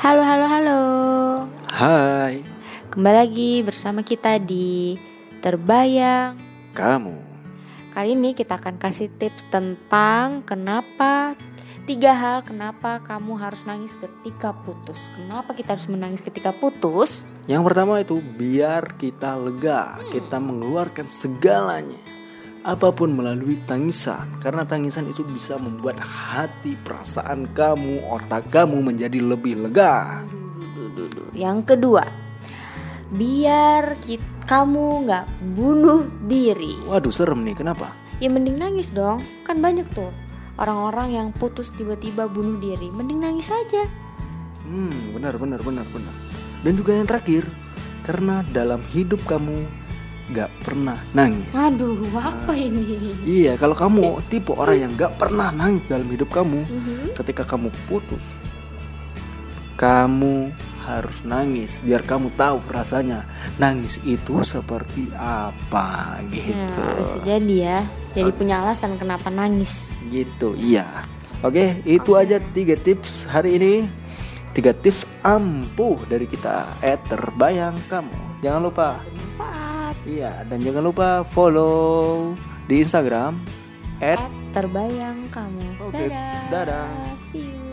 Halo, halo, halo. Hai, Kembali lagi bersama kita di Terbayang. kamu. Kali ini kita akan kasih tips tentang kenapa tiga hal kenapa kamu harus nangis ketika putus. Kenapa kita harus menangis ketika putus? Yang pertama itu biar kita lega, kita mengeluarkan segalanya. Apa pun melalui tangisan, karena tangisan itu bisa membuat hati, perasaan kamu, otak kamu menjadi lebih lega. Yang kedua, biar kit- kamu nggak bunuh diri. Waduh, serem nih, kenapa? Ya mending nangis dong, kan banyak tuh orang-orang yang putus tiba-tiba bunuh diri. Mending nangis aja. Hmm, benar, benar, benar, benar. Dan juga yang terakhir, karena dalam hidup kamu gak pernah nangis. Waduh, apa ini? Iya, kalau kamu tipe orang yang gak pernah nangis dalam hidup kamu, Mhm. ketika kamu putus, kamu harus nangis biar kamu tahu rasanya nangis itu seperti apa gitu. Nah, jadi ya. Jadi punya alasan kenapa nangis. Gitu, iya. Oke, itu Oke. aja tiga tips hari ini. Tiga tips ampuh dari kita. Eh, terbayang kamu. Jangan lupa. Iya, dan jangan lupa follow di Instagram Terbayang kamu. Oke, Dadah. dadah. See you.